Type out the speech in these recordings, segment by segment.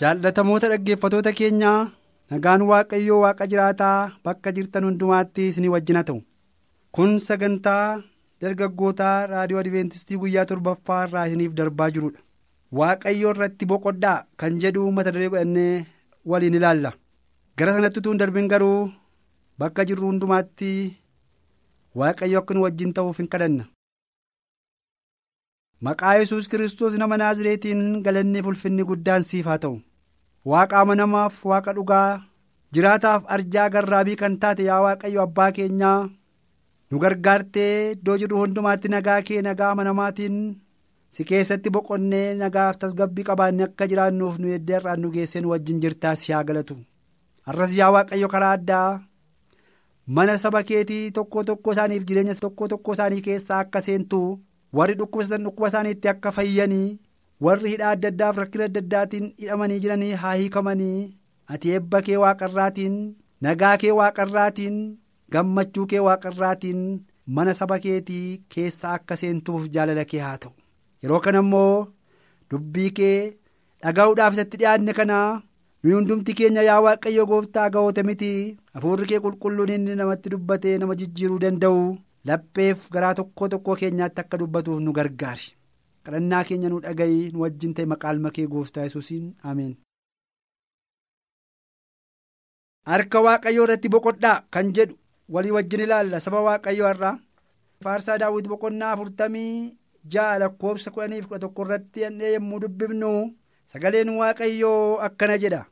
Jaallatamoota dhaggeeffatoota keenyaa nagaan waaqayyoo waaqa jiraataa bakka jirtan hundumaatti isinii wajjin haa ta'u. Kun sagantaa dargaggootaa raadiyoo adventistii guyyaa torbaffaa irraa isiniif darbaa jirudha waaqayyoo irratti boqodhaa kan jedhu mata duree godhannee waliin ilaalla. Gara sanatti utuu hin darbin garuu bakka jirru hundumaatti waaqayyo akka nu wajjin ta'uuf hin kadhanna. Maqaa yesus kiristoos nama naazireetiin galanni ulfinni guddaan siif haa ta'u waaqa amanamaaf waaqa dhugaa jiraataaf arjaa garraabii kan taate yaa waaqayyo abbaa keenyaa nu gargaartee iddoo jirru hundumaatti nagaa kee nagaa amanamaatiin si keessatti boqonnee nagaaf tasgabbii qabaanne akka jiraannuuf nu eddee irraan nu geessee nu wajjin jirtaas yaa galatu har'as yaa waaqayyo karaa addaa mana saba keetii tokko tokko isaaniif jireenya tokko tokko isaanii keessaa akka seentu. Warri dhukkubsatan dhukkuba isaaniitti akka fayyanii warri hidhaa adda addaaf rakkina adda addaatiin hidhamanii jiranii haa hiikamanii ati eebba kee waaqarraatiin nagaa kee waaqarraatiin gammachuu kee waaqarraatiin mana saba keetii keessa akka seentuuf jaalala kee haa ta'u yeroo kana immoo dubbii kee dhaga'uudhaaf isatti dhiyaanne kanaa nuyi hundumti keenya yaa waaqayyo gooftaa ga'oota miti hafuurri kee qulqulluun inni namatti dubbatee nama jijjiiruu danda'u. Lapheef garaa tokko tokko keenyaatti akka dubbatuuf nu gargaari kadhannaa keenya nu dhaga'i nu wajjin ta'e maqaa kee gooftaa yesuusiin ameen. harka waaqayyoo irratti boqodhaa kan jedhu walii wajjin ilaalla saba waaqayyoo irraa faarsaa daawwiti boqonnaa afurtamii ja'a lakkoofsa kudhaniif kudha tokko irratti hannee yommuu dubbifnu sagaleen waaqayyoo akkana jedha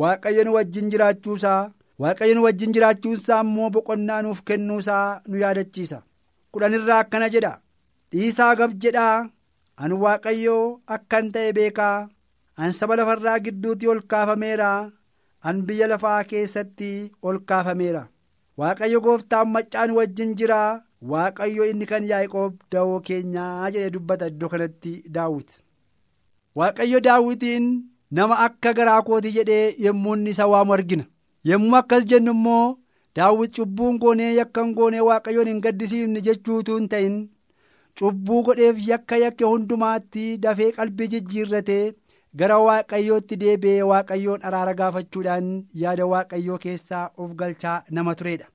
waaqayyo nu wajjin jiraachuusaa. Waaqayyo nu wajjin jiraachuunsaa immoo boqonnaa nuuf kennuusaa nu yaadachiisa. Kudhanirraa akkana jedha. Dhiisaa gab jedhaa. An waaqayyoo akkan ta'e beekaa. An saba lafarraa gidduutti ol kaafameera. An biyya lafaa keessatti ol kaafameera. Waaqayyo gooftaan maccaan wajjin jira waaqayyo inni kan yaaqoob da'oo keenyaa jedhe dubbata iddoo kanatti daawwit waaqayyo daawwitiin nama akka garaa kooti jedhee yommuu inni isa waamu argina. Yommuu akkas jennu immoo daawwit cubbuun goonee yakkan goonee waaqayyoon hin gaddisiifne jechuutu hin ta'in cubbuu godheef yakka yakke hundumaatti dafee qalbii jijjiirratee gara waaqayyootti deebi'ee waaqayyoon araara gaafachuudhaan yaada waaqayyoo keessaa of galchaa nama turedha.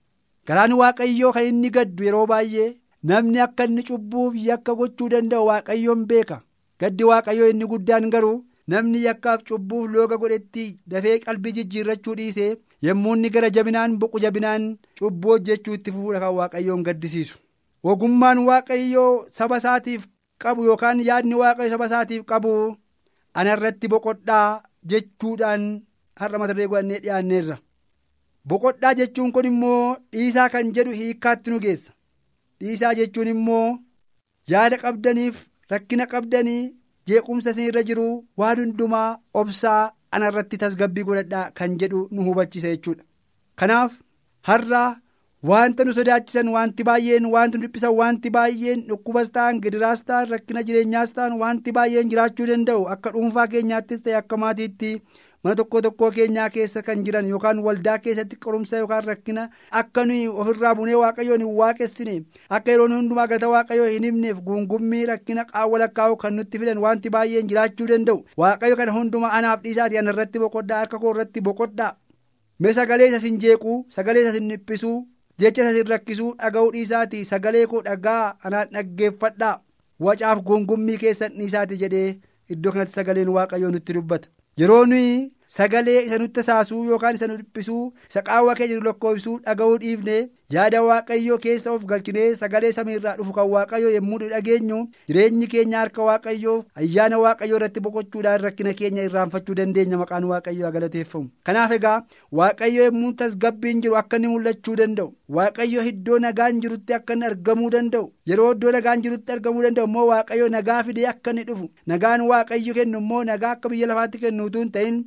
garaan waaqayyoo kan inni gaddu yeroo baay'ee namni akka inni cubbuuf yakka gochuu danda'u waaqayyoon beeka gaddi waaqayyoo inni guddaan garuu. namni yakkaaf cubbuuf looga godhetti dafee qalbii jijjiirrachuu dhiisee yommuu inni gara jabinaan boqu jabinaan cubbuu hojjechuu itti fufuudha kan waaqayyoon gaddisiisu. ogummaan waaqayyoo saba isaatiif qabu yookaan yaadni waaqayyo saba isaatiif qabu ana irratti boqodhaa jechuudhaan har'a mata duree godhannee dhiyaanneerra. boqodhaa jechuun kun immoo dhiisaa kan jedhu hiikkaatti nu geessa dhiisaa jechuun immoo yaada qabdaniif rakkina qabdanii. jeequmsa isin irra jiru waan hundumaa obsaa ana irratti tasgabbii godhadhaa kan jedhu nu hubachiisa jechuudha. Kanaaf har'a wanta nu sodaachisan wanti baay'een wanti nu dhiphisan wanti baay'een dhukkubas ta'an gidiraas ta'an rakkina jireenyaas ta'an wanti baay'een jiraachuu danda'u akka dhuunfaa keenyaattis ta'e akka maatiitti mana tokko tokkoo keenyaa keessa kan jiran yookaan waldaa keessatti qorumsa yookaan rakkina akka nuyi ofirraa bunee waaqayyoon hin waaqessine akka yeroon hundumaa galata waaqayyoo hin himneef guungummii rakkina qaawwa lakkaa'u kan nutti fidan wanti baay'een jiraachuu danda'u. Waaqayyo kana hundumaa anaaf dhiisaati ana irratti boqodhaa harka koo irratti boqodhaa mee sagalee isa sin jeequu sagalee isa sin dhiphisuu jecha isa sin rakkisuu dhaga'uu dhiisaati. Sagalee koo dhagaa anaan dhaggeeffadhaa. Wacaaf guungummii keessan dhiisaati jedhee iddoo kanatti sagaleen waaqayyoo nutti dubbata. Yeroo nuyi sagalee isa nutti tasaasuu yookaan isa nu dhiphisuu isa qaawwa keenya nu lakkoofsuu dhaga'uu dhiifne yaada waaqayyoo keessa of galchinee sagalee samiirraa dhufu kan waaqayyoo yommuu dhageenyu jireenyi keenya harka waaqayyoo ayyaana waaqayyoo irratti boqochuudhaan rakkina keenya irraanfachuu dandeenya maqaan waaqayyoo galateeffamu kanaaf egaa waaqayyo yommuu tasgabbiin jiru akka inni mul'achuu danda'u. Waaqayyo iddoo nagaan jirutti akka inni argamuu danda'u. Yeroo iddoo nagaan jirutti argamuu danda'u immoo waaqayyo nagaa fidee akka inni dhufu. Nagaan waaqayyo kennu immoo nagaa akka biyya lafaatti kennuutu hin ta'in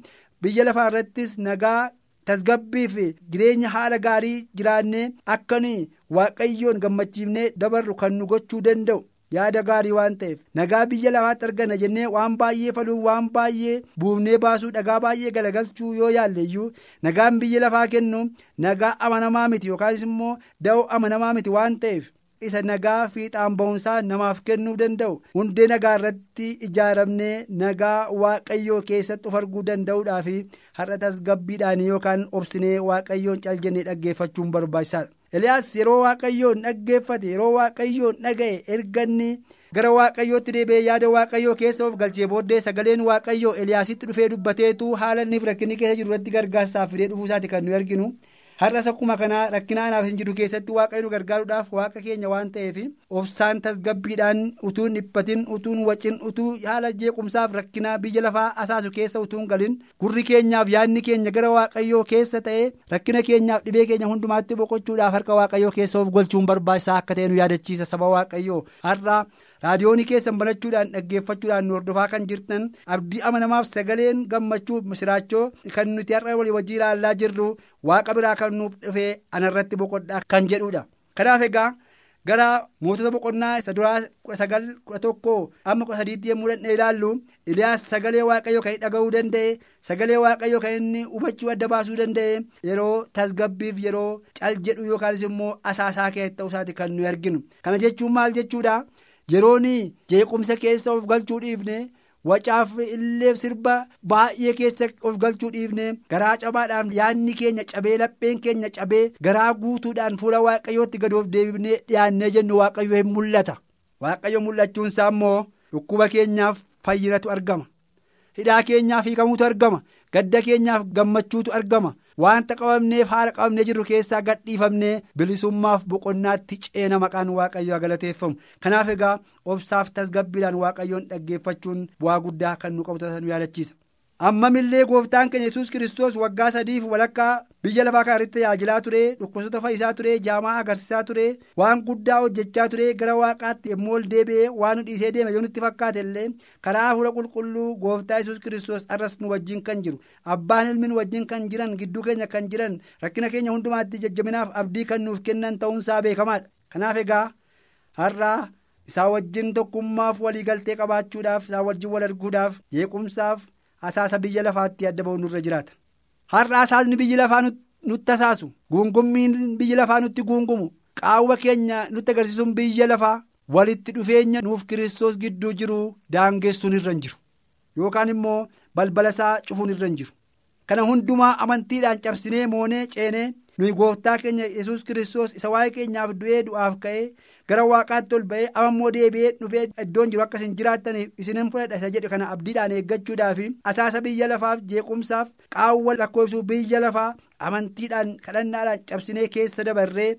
biyya lafaa irrattis nagaa tasgabbii fi jireenya haala gaarii jiraannee akkanii waaqayyoon gammachiifnee dabarru kan nu gochuu danda'u. Yaada gaarii waan ta'eef nagaa biyya lafaatti argana jennee waan baay'ee faluu waan baay'ee buufnee baasuu dhagaa baay'ee galagalchuu yoo yaalleeyyuu nagaan biyya lafaa kennu nagaa amanamaa miti yookaas immoo da'oo amanamaa miti waan ta'eef isa nagaa fiixaan ba'umsaa namaaf kennuu danda'u hundee nagaa irratti ijaaramnee nagaa waaqayyoo keessatti of arguu danda'uudhaa fi har'a tasgabbiidhaan yookaan obsinee waaqayyoon caljennee dhaggeeffachuun barbaachisaadha. Eliyaas yeroo waaqayyoon dhaggeeffate yeroo waaqayyoon dhaga'e erganni gara waaqayyootti deebi'ee yaada waaqayyoo keessa of galchee booddee sagaleen waaqayyoo Eliyaasitti dhufee dubbateetu haala inni rakkinni keessa jiru irratti gargaarsaaf fidee dhufuu isaati kan nuyi arginu. Har'as akkuma kanaa rakkina anaaf hin jiru keessatti waaqayyo nu gargaaruudhaaf waaqa keenya waan ta'eef obsaan tasgabbiidhaan utuun dhiphatin utuun wacin utuu haala jeequmsaaf rakkinaa biyya lafaa asaasu keessa utuun galin gurri keenyaaf yaadni keenya gara waaqayyoo keessa ta'e rakkina keenyaaf dhibee keenya hundumaatti boqochuudhaaf harka waaqayyoo keessa of galchuun barbaachisaa akka ta'e nu yaadachiisa saba waaqayyoo har'a. Raadiyoonii keessan banachuudhaan dhaggeeffachuudhaan nu hordofaa kan jirtan abdii amanamaaf sagaleen gammachuu misiraachoo kan nuti har'a walii wajjii ilaallaa jirru waaqa biraa kan nuuf dhufee anarratti boqodhaa kan jedhudha kanaaf egaa gara mootota boqonnaa isa duraa kudha sagal kudha tokko amma kudha sadiitti yommuu dhandhee ilaallu iliyaas sagalee waaqayyoo kan dhaga'uu danda'e sagalee waaqayyoo kan inni hubachuu adda baasuu danda'e yeroo tasgabbiif yeroo cal jedhu yookaanis immoo asaasaa keessa ta'uu isaati kan nuyi arginu kana jechuun maal jechuudha. Yeroon jeequmsa keessa of galchuu dhiifne wacaaf illee sirba baay'ee keessa of galchuu dhiifne garaa cabaadhaan yaadni keenya cabee lapheen keenya cabee garaa guutuudhaan fuula waaqayyootti gad of deebinee dhiyaannee jennu waaqayyo hin mul'ata. Waaqayyo mul'achuunsaa immoo dhukkuba keenyaaf fayyinatu argama. Hidhaa keenyaaf hiikamuutu argama. Gadda keenyaaf gammachuutu argama. Wanta qabamneef haala qabamnee jirru keessaa gadhiifamnee bilisummaaf boqonnaatti ceena maqaan waaqayyoo galateeffamu kanaaf egaa obsaaf tasgabbiidhaan waaqayyoon dhaggeeffachuun bu'aa guddaa kan nu nu yaadachiisa. Ammamillee gooftaan keenya yesus kiristoos waggaa sadiif walakkaa biyya lafaa kana irratti tajaajilaa ture dhukkubsata fayyisaa ture jaamaa agarsiisaa ture waan guddaa hojjechaa ture gara waaqaatti yommuu ol deebi'ee waan nu dhiisee deeme yoo nutti fakkaate illee karaa hafuura qulqulluu gooftaa yesus kiristoos arras nu wajjin kan jiru. Abbaan ilmi nu wajjin kan jiran gidduu keenya kan jiran rakkina keenya hundumaatti jajjabinaaf abdii kan nuuf kennan ta'uunsaa beekamaadha. Kanaaf egaa har'aa isaa wajjin tokkummaaf waliigaltee qabaachuudhaaf isaa wajjin wal arguudhaaf jeequmsaaf asaasa biyya lafaatti adda ba'u nurra jiraata. Har'a asaasni biyyi lafaa nutti asaasu guungummiin biyyi lafaa nutti guungumu. Qaawwa keenya nutti agarsiisuun biyya lafaa walitti dhufeenya nuuf kiristoos gidduu jiru daangessuun irra hin jiru. Yookaan immoo balbala isaa cufuun irra hin jiru. Kana hundumaa amantiidhaan cabsinee moonee ceenee nuyi gooftaa keenya yesus kiristoos isa waa'ee keenyaaf du'ee du'aaf ka'ee gara waaqaatti ol ba'ee amammoo deebi'ee dhufee iddoon jiru akka isin jiraataniif isinin fudhadha isa jedhu kana abdiidhaan eeggachuudhaaf asaasa biyya lafaaf jeequmsaaf qaawwa lakkoofsuu biyya lafaa amantiidhaan kadhannaadhaan cabsinee keessa dabarree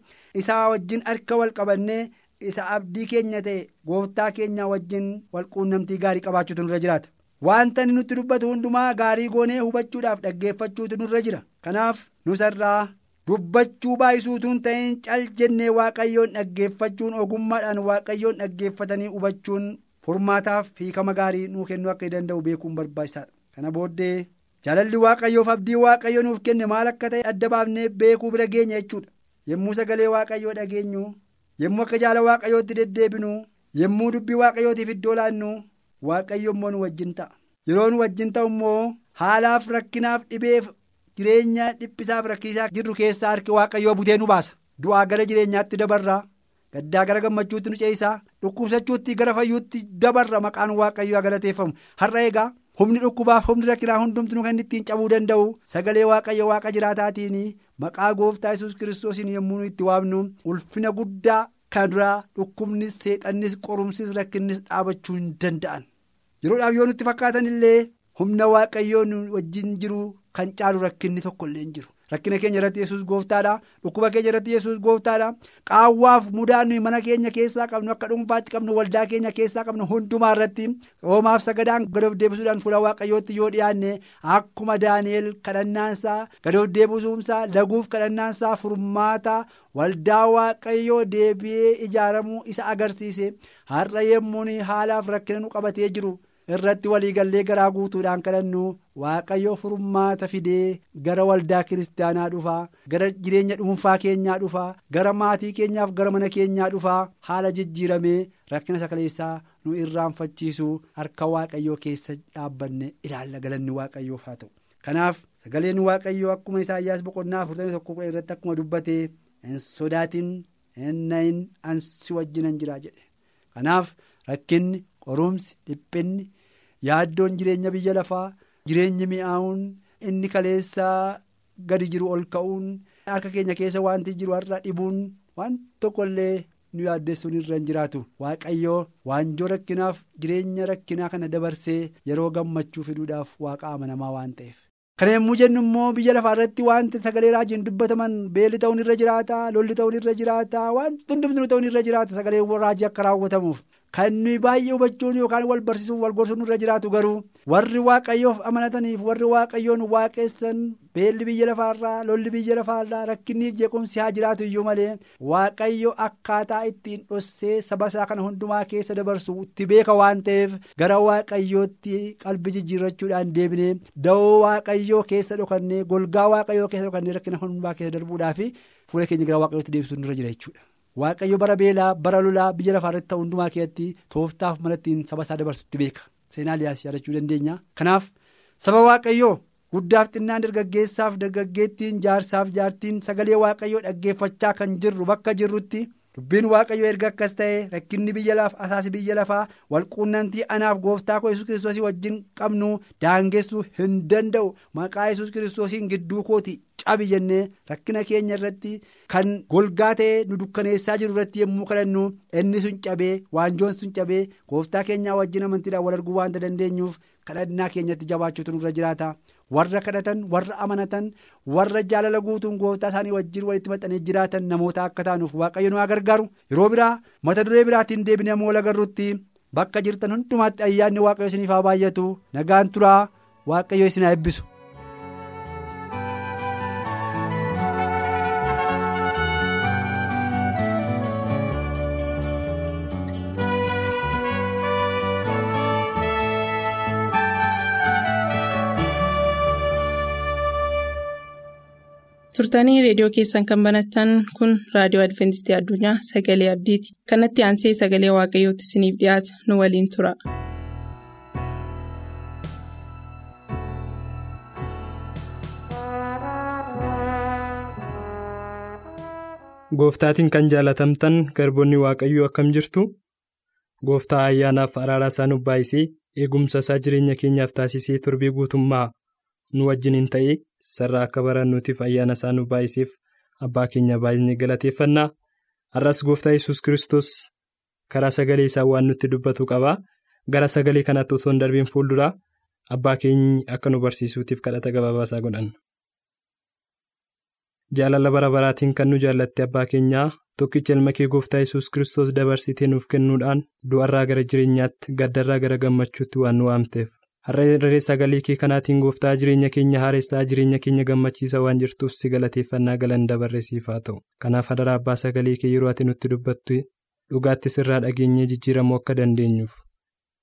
isaa wajjin harka wal qabannee isa abdii keenya ta'e gooftaa keenya wajjin wal quunnamtii gaarii qabaachuutu nurra jiraata. wanta nutti dubbatu hundumaa gaarii goonee hubachuudhaaf dhaggeeffachuutu nurra jira kanaaf nusarraa dubbachuu baay'isuutuun ta'in cal jennee waaqayyoon dhaggeeffachuun ogummaadhaan waaqayyoon dhaggeeffatanii hubachuun furmaataaf hiikama gaarii nuu kennuu akka danda'u beekuun barbaachisaadha. Kana booddee jaalalli waaqayyoof abdii waaqayyo nuuf kenne maal akka ta'e adda baafnee beekuu bira geenya jechuudha. Yommuu sagalee waaqayyoo dhageenyu yommuu akka jaala waaqayyootti deddeebinu yommuu dubbii waaqayyootiif iddoo laannu waaqayyo immoo nu wajjin ta'a. Yeroo nu wajjin ta'u immoo haalaaf rakkinaaf dhibeef jireenya dhiphisaaf rakkisaa jirru keessaa harki waaqayyoo butee nu baasa. Du'aa gara jireenyaatti dabarraa gaddaa gara gammachuutti nu ceesisaa dhukkubsachuutti gara fayyuutti dabarra maqaan waaqayyoo galateeffamu har'a egaa humni dhukkubaaf humni rakkinaa hundumti nu kan ittiin cabuu danda'u sagalee waaqayyo waaqa jiraataatiin maqaa gooftaa yesus kiristoosiin yommuu itti waamnu ulfina guddaa kan duraa dhukkubnis seexannis qorumsis rakkinnis dhaabachuu hin danda'an. Yeroodhaaf yoo nutti fakkaatan illee humna waaqayyoo nu wajjin jiru kan caalu rakkinni tokko illee hin jiru. Rakkina keenya irratti yesus gooftaadha dhukkuba keenya irratti yesus gooftaadha. Qaawwaaf mudaa nuyi mana keenya keessaa qabnu akka dhuunfaatti qabnu waldaa keenya keessaa qabnu hundumaa irratti hoomaaf sagadaan gad of deebisuudhaan fuula waaqayyootti yoo dhiyaanne akkuma daani'el kadhannaansaa gad of deebisuumsaa laguuf kadhannaansaa furmaata waldaa waaqayyoo deebi'ee ijaaramuu isa agarsiise. Har'a yemmuun haalaaf rakkina nu qabatee jiru. Irratti waliigallee garaa guutuudhaan kadhannu waaqayyo furmaata fidee gara waldaa kiristaanaa dhufaa gara jireenya dhuunfaa keenyaa dhufaa gara maatii keenyaaf gara mana keenyaa dhufaa haala jijjiiramee rakkina sakaleessaa nu irraanfachiisu harka waaqayyoo keessa dhaabbanne ilaalla galanni waaqayyoof haa ta'u kanaaf sagaleen waaqayyoo akkuma isaayyaas boqonnaa 41 irratti akkuma dubbatee hin sodaatin hin nayin ansi wajjinan jira jedhe kanaaf rakkinni. Qorumsi dhiphinni yaaddoon jireenya biyya lafaa jireenyi mi'aawuun inni kaleessaa gadi jiru ol ka'uun harka keenya keessa wanti jiru har'a dhibuun waan tokkollee nu yaaddessuun irra hin jiraatu waaqayyoo waanjoo rakkinaaf jireenya rakkinaa kana dabarsee yeroo gammachuu fiduudhaaf waaqa amanamaa waan ta'eef. kana yommuu jennu immoo biyya lafaa irratti wanti sagalee raajiin dubbataman beelli ta'uun irra jiraata lolli ta'uun irra jiraata waan hundumtuu ta'uun irra jiraata sagalee raajii akka raawwatamuuf. Kan nuyi baay'ee hubachuun yookaan wal barsiisuuf wal gorsuun irra jiraatu garuu warri waaqayyoof amanataniif warri waaqayyoon waaqessan beelli biyya lafaarraa lolli biyya lafaarraa rakkinniif jeequmsi haa jiraatu iyyuu malee waaqayyo akkaataa ittiin dhossee saba isaa kana hundumaa keessa dabarsu itti beeka waan ta'eef gara waaqayyootti qalbii jijjiirrachuudhaan deebinee da'oo waaqayyoo keessa dhokannee golgaa waaqayyoo keessa dhokannee rakkina hundumaa keessa darbuudhaa fi fuula keenya gara waaqayyootti deebisuun irra jira jechuudha. Waaqayyo bara beelaa bara lolaa biyya lafaa irratti ta'u hundumaa keessatti tooftaaf malattiin saba isaa dabarsutti beeka seenaa liyaas yaadachuu dandeenya kanaaf saba waaqayyoo guddaaf xinnaan dargaggeessaaf dargaggeettiin jaarsaaf jaartiin sagalee waaqayyoo dhaggeeffachaa kan jirru bakka jirrutti dubbiin waaqayyoo erga akkas ta'e rakkinni biyya laaf asaasi biyya lafaa walquunnamtii anaaf gooftaa koo yesus kiristoosii wajjin qabnu daangessuu hin danda'u maqaa yesus kiristoosiin gidduu kooti. cabi jennee rakkina keenya irratti kan golgaa ta'ee nu dukkaneessaa jiru irratti yommuu kadhannu inni sun cabee waanjoon sun cabee gooftaa keenyaa wajjin amantiidhaan wal arguu waanta dandeenyuuf kadhannaa keenyatti jabaachuutu nurra jiraata. Warra kadhatan warra amanatan warra jaalala guutuun gooftaa isaanii wajjin walitti maxxanee jiraatan namoota akka taanuuf waaqayyo nu haa gargaaru. Yeroo biraa mata duree biraatiin deebinee ammoo agarrutti bakka jirtan hundumaatti ayyaanni waaqayyo isiniif haa baay'atu. Nagaan turaa waaqayyo isin haa eebbisu. Turtanii reediyoo keessan kan banatan kun raadiyoo adventistii addunyaa sagalee abdiiti. Kanatti aansee sagalee waaqayyootti isiniif dhiyaata. Nu waliin tura. gooftaatiin kan jaalatamtan garboonni waaqayyoo akkam jirtu? Gooftaa ayyaanaaf araara isaa nu baay'isee eegumsa isaa jireenya keenyaaf taasisee torbii guutummaa nu wajjiniin ta'ee sarara akka barannuutiif ayyaana isaa nu baay'iseef abbaa keenya baay'inee galateeffannaa. Har'as gooftaa yesus kiristoos karaa sagalee isaa waan nutti dubbatu qaba. Gara sagalee kanatti osoo hin darbiin fuulduraa abbaa keenyi akka nu barsiisuutiif kadhata gabaabaa isaa godhan. jaalala bara baraatiin kan nu jaallatte abbaa keenyaa tokkicha ilma kee gooftaa yesus kiristoos dabarsitee nuuf kennuudhaan du'arraa gara jireenyaatti gaddarraa gara gammachuutti waan nu waamteef har'a sagalee kee kanaatiin gooftaa jireenya keenya haaressaa jireenya keenya gammachiisa waan jirtuuf si galateeffannaa galan dabarreesiif haa ta'u. Kanaaf hadara abbaa sagalee kee yeroo ati nutti dubbattu dhugaatti sirraa dhageenyee jijjiiramuu akka dandeenyuuf.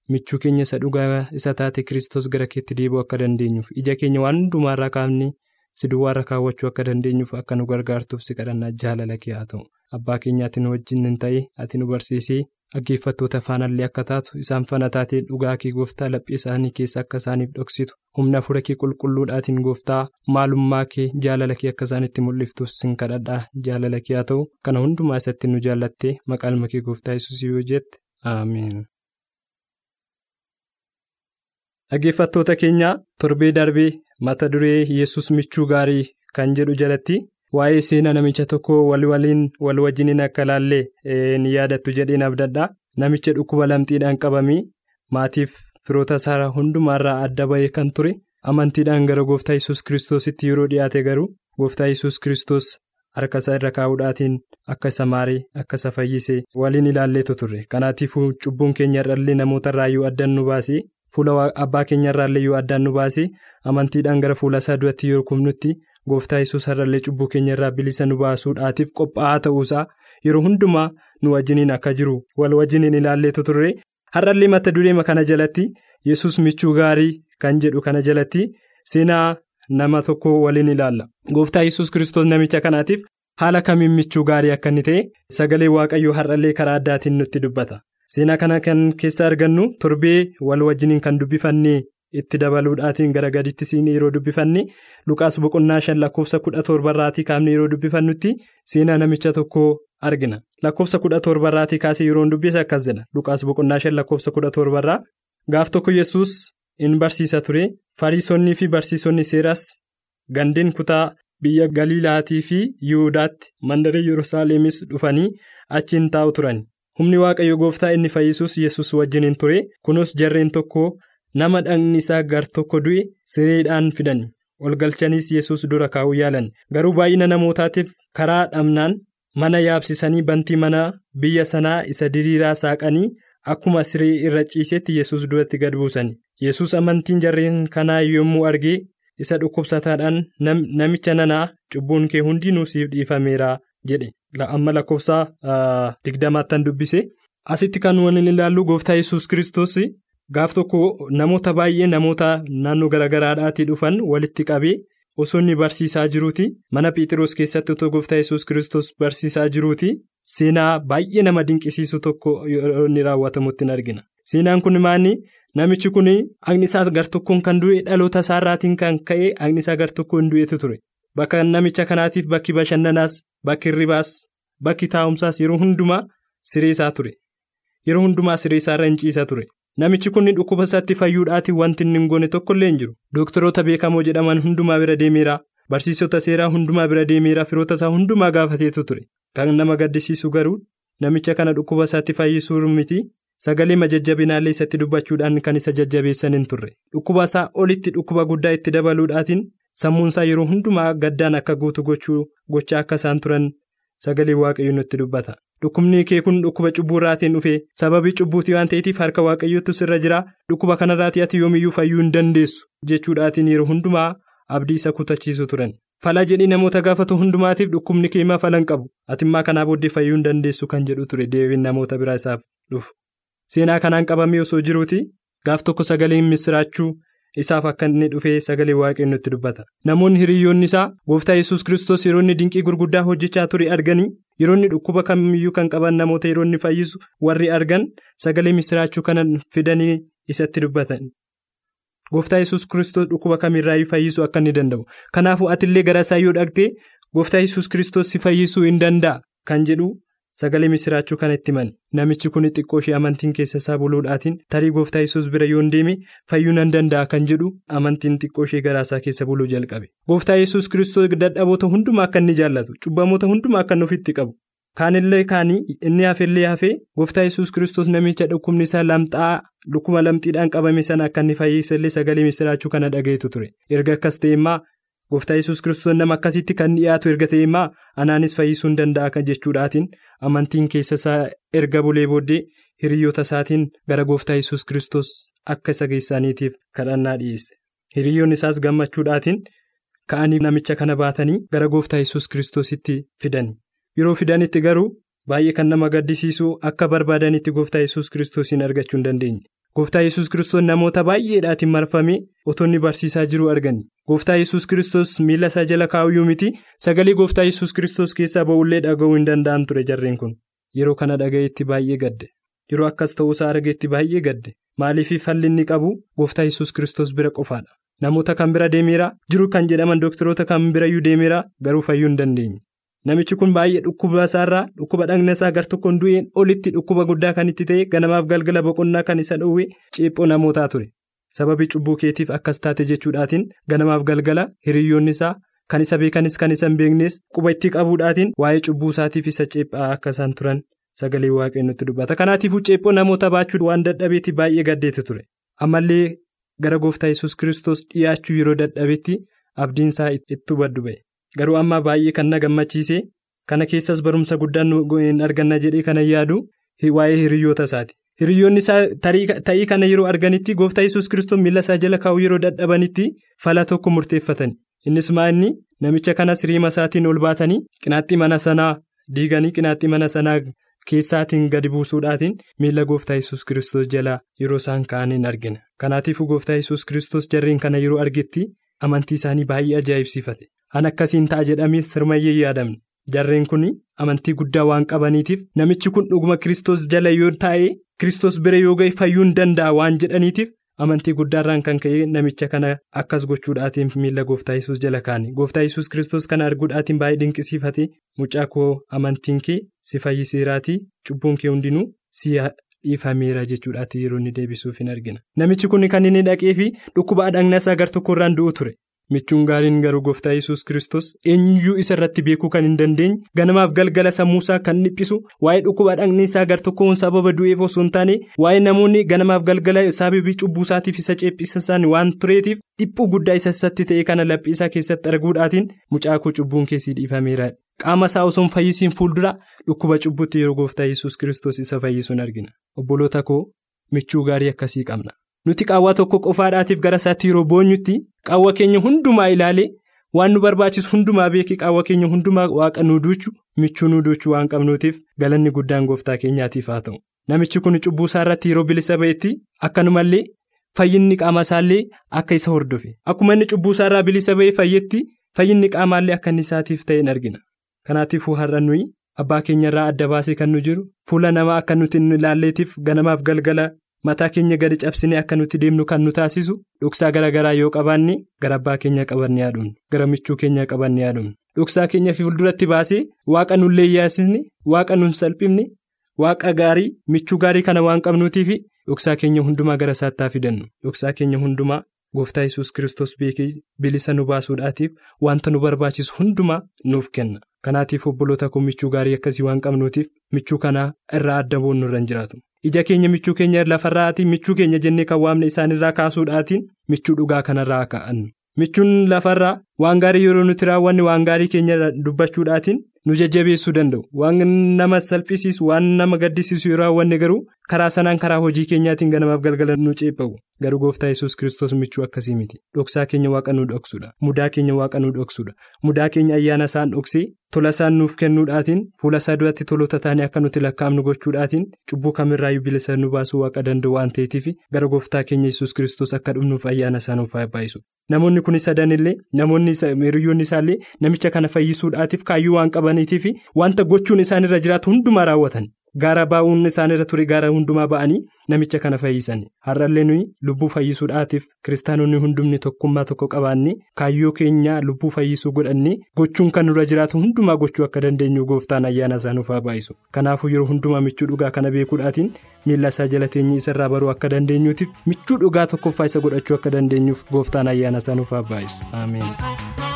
Michuu keenya isa dhugaa isa taate kiristoos gara keetti deebi'uu akka dandeenyuuf. Ija keenya waan hundumaarraa kaafne. si duwwaarra kaawwachuu akka dandeenyuuf akka nu gargaartuuf si kadhannaa jaalala kee haa ta'u. Abbaa keenya ati nu wajjin hin ta'e ati nu barsiisee dhaggeeffattoota faanallee akka taatu isaan fana taatee dhugaa kee gooftaa laphee isaanii keessa akka isaaniif dhoksitu humna fura kee qulqulluudhaatiin gooftaa maalummaa kee jaalala kee akka isaanitti mul'iftuuf sin kadhadhaa jaalala kee haa ta'u kana hundumaa isatti nu jaallattee maqaa ilma kee gooftaa yesuus yoo jette ameen. dhaggeeffattoota keenya torbee darbee mata duree yesus michuu gaarii kan jedhu jalatti waa'ee seenaa namicha tokko wal waliin wal wajjiniin akka laallee ni yaadattu jedheen abdadha namicha dhukkuba lamxiidhaan qabamee maatiif firoota isaa hundumaarraa adda ba'ee kan ture amantiidhaan gara gooftaa yesus kiristoositti yeroo dhiyaate garuu gooftaa yesus kiristoos harka isaa irra kaa'uudhaatiin akka isa maaree akka isa fayyise waliin ilaalleetu turre kanaatiifuu cubbuun keenya irraallee namoota irraa yoo addaan nu baase fuula abbaa keenya irraallee yoo addaan nu baase amantiidhaan gara fuula isaa duratti yoo kufnutti gooftaa yesus irraallee cubbuu keenya irraa bilisa nu baasuudhaatiif qophaa'aa ta'uusaa yeroo hundumaa nu wajjiniin akka jiru wal wajjiniin ilaalleetu turre. Har'allee mata duree kana jalatti yesus michuu gaarii kan jedhu kana jalatti seenaa nama tokko waliin ilaalla. Gooftaa yesus kiristoos namicha kanaatiif haala kamiin michuu gaarii akka inni ta'e sagalee waaqayyoo har'allee karaa addaatiin nutti dubbata. Seenaa kana kan keessa argannu torbee wal wajjiniin kan dubbifannee itti dabaluudhaatiin gara gaditti siinii yeroo dubbifanne lukaas boqonnaa shan lakkoofsa kudha torbarraatii kaafne yeroo dubbifannutti seenaa namicha tokko argina. Lakkoofsa kudha torbarraatii kaasee yeroo dubbise akkas jedha. Lukaas boqonnaa shan lakkoofsa kudha torbarraa gaaf tokko yesus in barsiisa ture. Fariisonnii fi barsiisonni seeras gandeen kutaa biyya galiilaatii fi yihudaatti mandaree yerusaalemis dhufanii achiin taa'u turan humni waaqayyo gooftaa inni fayyisuus yesus wajjiniin ture. Kunis jarreen tokko nama dhagni isaa gar tokko du'e sireedhaan fidan ol galchaniis yesus dura kaa'uu yaalan. Garuu baay'ina namootaatiif karaa dhabnaan mana yaabsisanii bantii mana biyya sanaa isa diriiraa saaqanii akkuma siree irra ciisetti yesus duratti gad buusan yesus amantiin jarreen kanaa yommuu argee isa dhukkubsataadhaan namicha nanaa cubbuun kee hundinuu siif dhiifameera jedhe. Amma lakkoofsa digdamaattan dubbise. Asitti kan waliin ilaallu gooftaa yesus kiristoos gaaf tokko namoota baay'ee namoota naannoo garaagaraadhaatii dhufan walitti qabee osoo inni barsiisaa jiruuti. Mana Pheexiroos keessatti otoo gooftaa yesus kiristoos barsiisaa jiruuti. Seenaa baay'ee nama dinqisiisu tokko inni raawwatamutti hin argina. Seenaan kun maanni namichi kun agni isaa gar tokkoon kan du'e dhaloota isaarraatiin kan ka'e agni isaa gar tokkoon du'etu ture. Bakka namicha kanaatiif bakki bashannanaas bakki hirribaas bakki taa'umsaas yeroo hundumaa siree isaa ture. Yeroo hundumaa siree isaarra hin ciisa ture. Namichi kun dhukkuba isaatti fayyuudhaatiin wanti inni hin goone tokkollee hin jiru. Doktoroota beekamoo jedhaman hundumaa bira deemeera. Barsiisota seeraa hundumaa bira deemeera. Firoota isaa hundumaa gaafateetu ture. Kan nama gaddisiisu garuu namicha kana dhukkuba isaatti fayyisuu miti. Sagalee majajjabinaallee isatti dubbachuudhaan kan isa jajjabeessan hin turre. Dhukkuba isaa olitti dhukkuba guddaa itti dabaluudhaatiin sammuunsaa yeroo hundumaa gaddaan akka guutu gochuu gochaa akka isaan turan sagalee waaqayyoon nutti dubbata. Dhukkubni kee kun dhukkuba cubbuurraatiin dhufe sababii cubbuutii waan ta'eetiif harka waaqayyootu sirra jira dhukkuba kanarraatii ati yoomiyyuu fayyuu hin dandeessu jechuudhaatiin yeroo hundumaa abdii isa kutachiisu turan. Fala jedhii namoota gaafatu hundumaatiif dhukkubni kee maa falan qabu ati immaa kanaa booddee fayyuu hin dandeessu kan jedhu ture deebiin namoota biraa isaaf dhufu. Seenaa kanaan qabamee osoo jiruuti gaaf tokko sagaleen misiraachuu isaaf akka inni dhufee sagalee waaqayyoon nutti dubbata. Namoonni hiriyoonni isaa gooftaa yesus kiristoos yeroo inni dinqii gurguddaa hojjechaa ture arganii yeroo inni dhukkuba kamiyyuu kan qaban namoota yeroo inni fayyisu warri argan sagalee misiraachuu kana fidanii isatti dubbatan. Gooftaa yesus kiristoos dhukkuba kamirraayyuu fayyisuu akka inni danda'u. Kanaafuu atillee gara isaa yoo dhaqxee gooftaa yesus kiristoos si fayyisuu hin danda'a kan jedhu sagalee misiraachuu kana itti himan. Namichi kun xiqqoo ishee amantiin keessa isaa buluudhaatiin tarii gooftaa yesus bira yoo deeme fayyuu nan danda'a kan jedhu amantiin xiqqoo ishee garaasaa keessa buluu jalqabe. Gooftaa yesus kiristoos dadhaboota hundumaa akka inni jaallatu cubbamoota hundumaa akka ofitti qabu. Kaanillee kaanii inni hafeellee hafee gooftaa yesus kiristoos namicha dhukkubni isaa lamxaa dhukkuba lamxiidhaan qabame sana akka inni fayyisallee sagalee misiraachuu kana dhagayetu ture. Erga akkas ta'e gooftaa yesus kiristoos nama akkasitti kan dhiyaatu erga ta'e immoo anaanis fayyisuu hin danda'a kan jechuudhaatiin amantiin keessa isaa erga bulee booddee hiriyoota isaatiin gara gooftaa yesus kiristoos akka isa geessaniitiif kadhannaa dhiyeesse. Hiriyoonni isaas gammachuudhaatiin ka'anii namicha kana baatanii gara gooftaa yesus kiristoositti fidani. Yeroo fidanitti garuu baay'ee kan nama gaddisiisu akka barbaadanitti gooftaa yesus kiristoosiin argachuu hin dandeenye. Gooftaa yesus kiristoos namoota baay'eedhaatiin marfamee otoo inni barsiisaa jiru argani. Gooftaa yesus kiristoos miila isaa jala kaa'uyyuu miti sagalee gooftaa yesus kiristoos keessaa ba'ullee dhaga'uu hin danda'an ture jarreen kun. Yeroo kana dhaga'eetti baay'ee gadde. Yeroo akkas ta'uusaa argeetti baay'ee gadde. Maaliif falli inni qabu gooftaa yesus kiristoos bira qofaadha. Namoota kan bira deemeera jiru kan jedhaman doktoroota kan birayyuu deemeera garuu fayyuu hin dandeenye. Namichi kun baay'ee dhukkuba isaarraa dhukkuba dhagna isaa gar tokkoon du'een olitti dhukkuba guddaa kan itti ta'e ganamaaf galgala boqonnaa kan isa dhowwe ceephoo namootaa ture. Sababii cubbuu keetiif akkas taate jechuudhaatiin ganamaaf galgala hiriyoonni isaa kan isa beekanis kan isa hin beeknes quba itti qabuudhaatiin waa'ee cubbuu isaatiif isa ceephaa akka isaan turan sagalee waaqayyoon nutti dubbata. Kanaatiifuu ceephoo namoota baachuu waan dadhabeetti baay'ee gaddeetti ture. Ammallee gara gooftaa yesus kiristoos dhiyaachuu yeroo dadhabetti abdiinsaa itti hubadhu ba'e garuu amma baay'ee kan na gammachiise kana keessas barumsa guddaan arganna jedhee kana yaadu waa'ee hiriyoota isaati. Hiriyoonni ta'ii kana yeroo arganitti gooftaa yesus kiristoos miila isaa jala kaa'uu yeroo dadhabanitti fala tokko murteeffatan. Innis maa inni namicha kanas riima isaatiin ol baatanii qinaaxxii mana sanaa diiganii qinaaxxii mana sanaa keessaatiin gadi buusuudhaatiin miila gooftaa yesus kiristoos jalaa yeroo isaan ka'aniin argina kanaatiifuu gooftaa yesus kiristoos jarreen kana yeroo argetti amantii isaanii baay'ee ajaa'ibsiifate an akkasiin ta'a jedhamee sirmayyee yaadamne. Jarreen kun amantii guddaa waan qabaniitiif namichi kun dhuguma kiristoos jala yoo taa'e kiristoos bira yoo ga'e fayyuu hin danda'a waan jedhaniitiif amantii guddaarraan kan ka'e namicha kana akkas gochuudhaatiin miila gooftaa yesus jala kaane. Gooftaa yesus kiristoos kana arguudhaatiin baay'ee dinqisiifate mucaa koo amantiin kee si fayyiseeraatii cubbuun kee hundinuu si dhiifameera jechuudhaatti yeroo inni deebisuuf hin argina. Namichi kun kan inni dhaqee fi dhukkuba dhagna isaa gar tokkorraan du'u ture. Michuun gaariin garuu gooftaa yesus kiristoos eenyuu isa irratti beekuu kan hin dandeenye ganamaaf galgala sammuusaa kan dhiphisu waa'ee dhukkuba dhagni isaa gar tokkoon sababa du'eef osoo hin taane waa'ee namoonni ganamaaf galgala sababii cubbuusaatiif isa ceephisan waan tureetiif dhiphuu guddaa isa isatti ta'e kana laphii isaa keessatti arguudhaatiin mucaa koo cubbuun keessii dhiifameera qaama isaa osoo hin fayyisiin fuuldura dhukkuba cubbuutti yeroo gooftaa yesus kiristoos isa fayyisuun argina obboloota koo michuu gaarii akkasii qabna. Nuti qaawwa tokko qofaadhaatiif gara isaatti yeroo boonyutti qaawwa keenya hundumaa ilaalee waan nu barbaachisu hundumaa beekee qaawwa keenya hundumaa waaqa nu duuchu michuu nu duuchuu waan qabnuutiif galanni guddaan gooftaa keenyaatiif haa ta'u namichi kun cubbuu isaa irratti yeroo bilisa ba'etti akkanumallee fayyinni qaama isaallee akka isa hordofe akkuma inni cubbuu isaa irraa bilisa ba'ee fayyetti fayyinni qaamaallee akka inni isaatiif ta'e argina kanaatiifuu har'a nuyi abbaa keenya irraa adda baasee kan nu jiru fuula namaa akka nuti ilaalleetiif ganamaaf galgala. Mataa keenya gadi cabsine akka nuti deemnu kan nu taasisu dhoksaa gara garaa yoo qabaanne gara abbaa keenya qabanne yaadumne gara michuu keenya qabanne yaadumne dhoksaa keenya fuulduratti baasee waaqa nullee yaasisne waaqa nun salphifne waaqa gaarii michuu gaarii kana waan qabnuutiif dhoksaa keenya hundumaa gara isaatti haa fidannu. Dhoksaa keenya hundumaa gooftaa yesus kiristoos beekee bilisa nu baasuudhaatiif wanta nu barbaachisu hundumaa nuuf kenna. Kanaatiif obboloota koo michuu gaarii akkasii waan qabnuutiif michuu kanaa irraa adda boonnu irra hin jiraatu. ija keenya michuu keenya lafarraatiin michuu keenya jennee kan waamne isaanirraa kaasuudhaatiin michuu dhugaa kanarraa ka'annu michuun lafarraa waan gaarii yeroo nuti raawwanne waan gaarii keenya dubbachuudhaatiin nu jajjabeessuu danda'u. Waan nama salphisiisu waan nama gaddisiisu yeroo raawwanne garuu karaa sanaan karaa hojii keenyaatiin ganamaaf galgala nu ceephawu garuu gooftaa yesus kiristoos michuu akkasii miti. Dhoksaa keenya waaqa nu dhoksuudha. Mudaa keenya waaqa nu dhoksuudha. Mudaa keenya ayyaana isaan dhoksee tola isaan nuuf kennuudhaatiin fuula isaa duratti tolota taanee akka nuti lakkaa'amnu gochuudhaatiin cubbuu kamirraayyuu bilisa nu baasuu waaqa danda'u waan ta'eetiif gara gooftaa keenya yesus kiristoos akka dhufnuuf ayyaana isaa nuuf baay'isu namoonni kunis sadan illee namoonni hiriyoonni isaallee namicha kana fayyisuudhaatiif kaayyuu waan qabaniitiif wanta gochuun isaanirra jiraatu hundumaa raawwatan. Gaara baa'uun isaanirra ture gaara hundumaa ba'anii namicha kana fayyisan har'allee nuyi lubbuu fayyisuudhaatiif kiristaanonni hundumni tokkummaa tokko qabaannee kaayyoo keenya lubbuu fayyisuu godhannee gochuun kan nurra jiraatu hundumaa gochuu akka dandeenyu gooftaan ayyaana isaa nuuf haa baay'isu. Kanaafuu yeroo hundumaa michuu dhugaa kana beekuudhaatiin miila isaa jala teenyee isarraa baruu akka dandeenyuutiif michuu dhugaa tokkoffaa isa godhachuu akka dandeenyuuf gooftaan ayyaana isaa nuuf haa baay'isu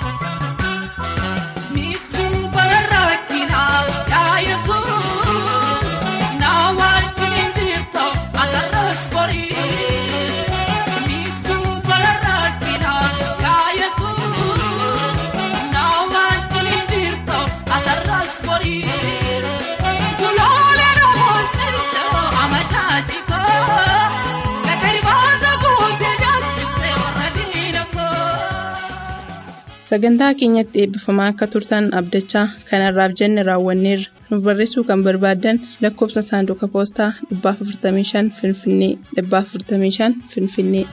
sagantaa keenyatti eebbifamaa akka turtan abdachaa kanarraaf jenne raawwanneerra nuuf barreessuu kan barbaaddan lakkoobsa saanduqa poostaa 455 finfinnee 455 finfinnee.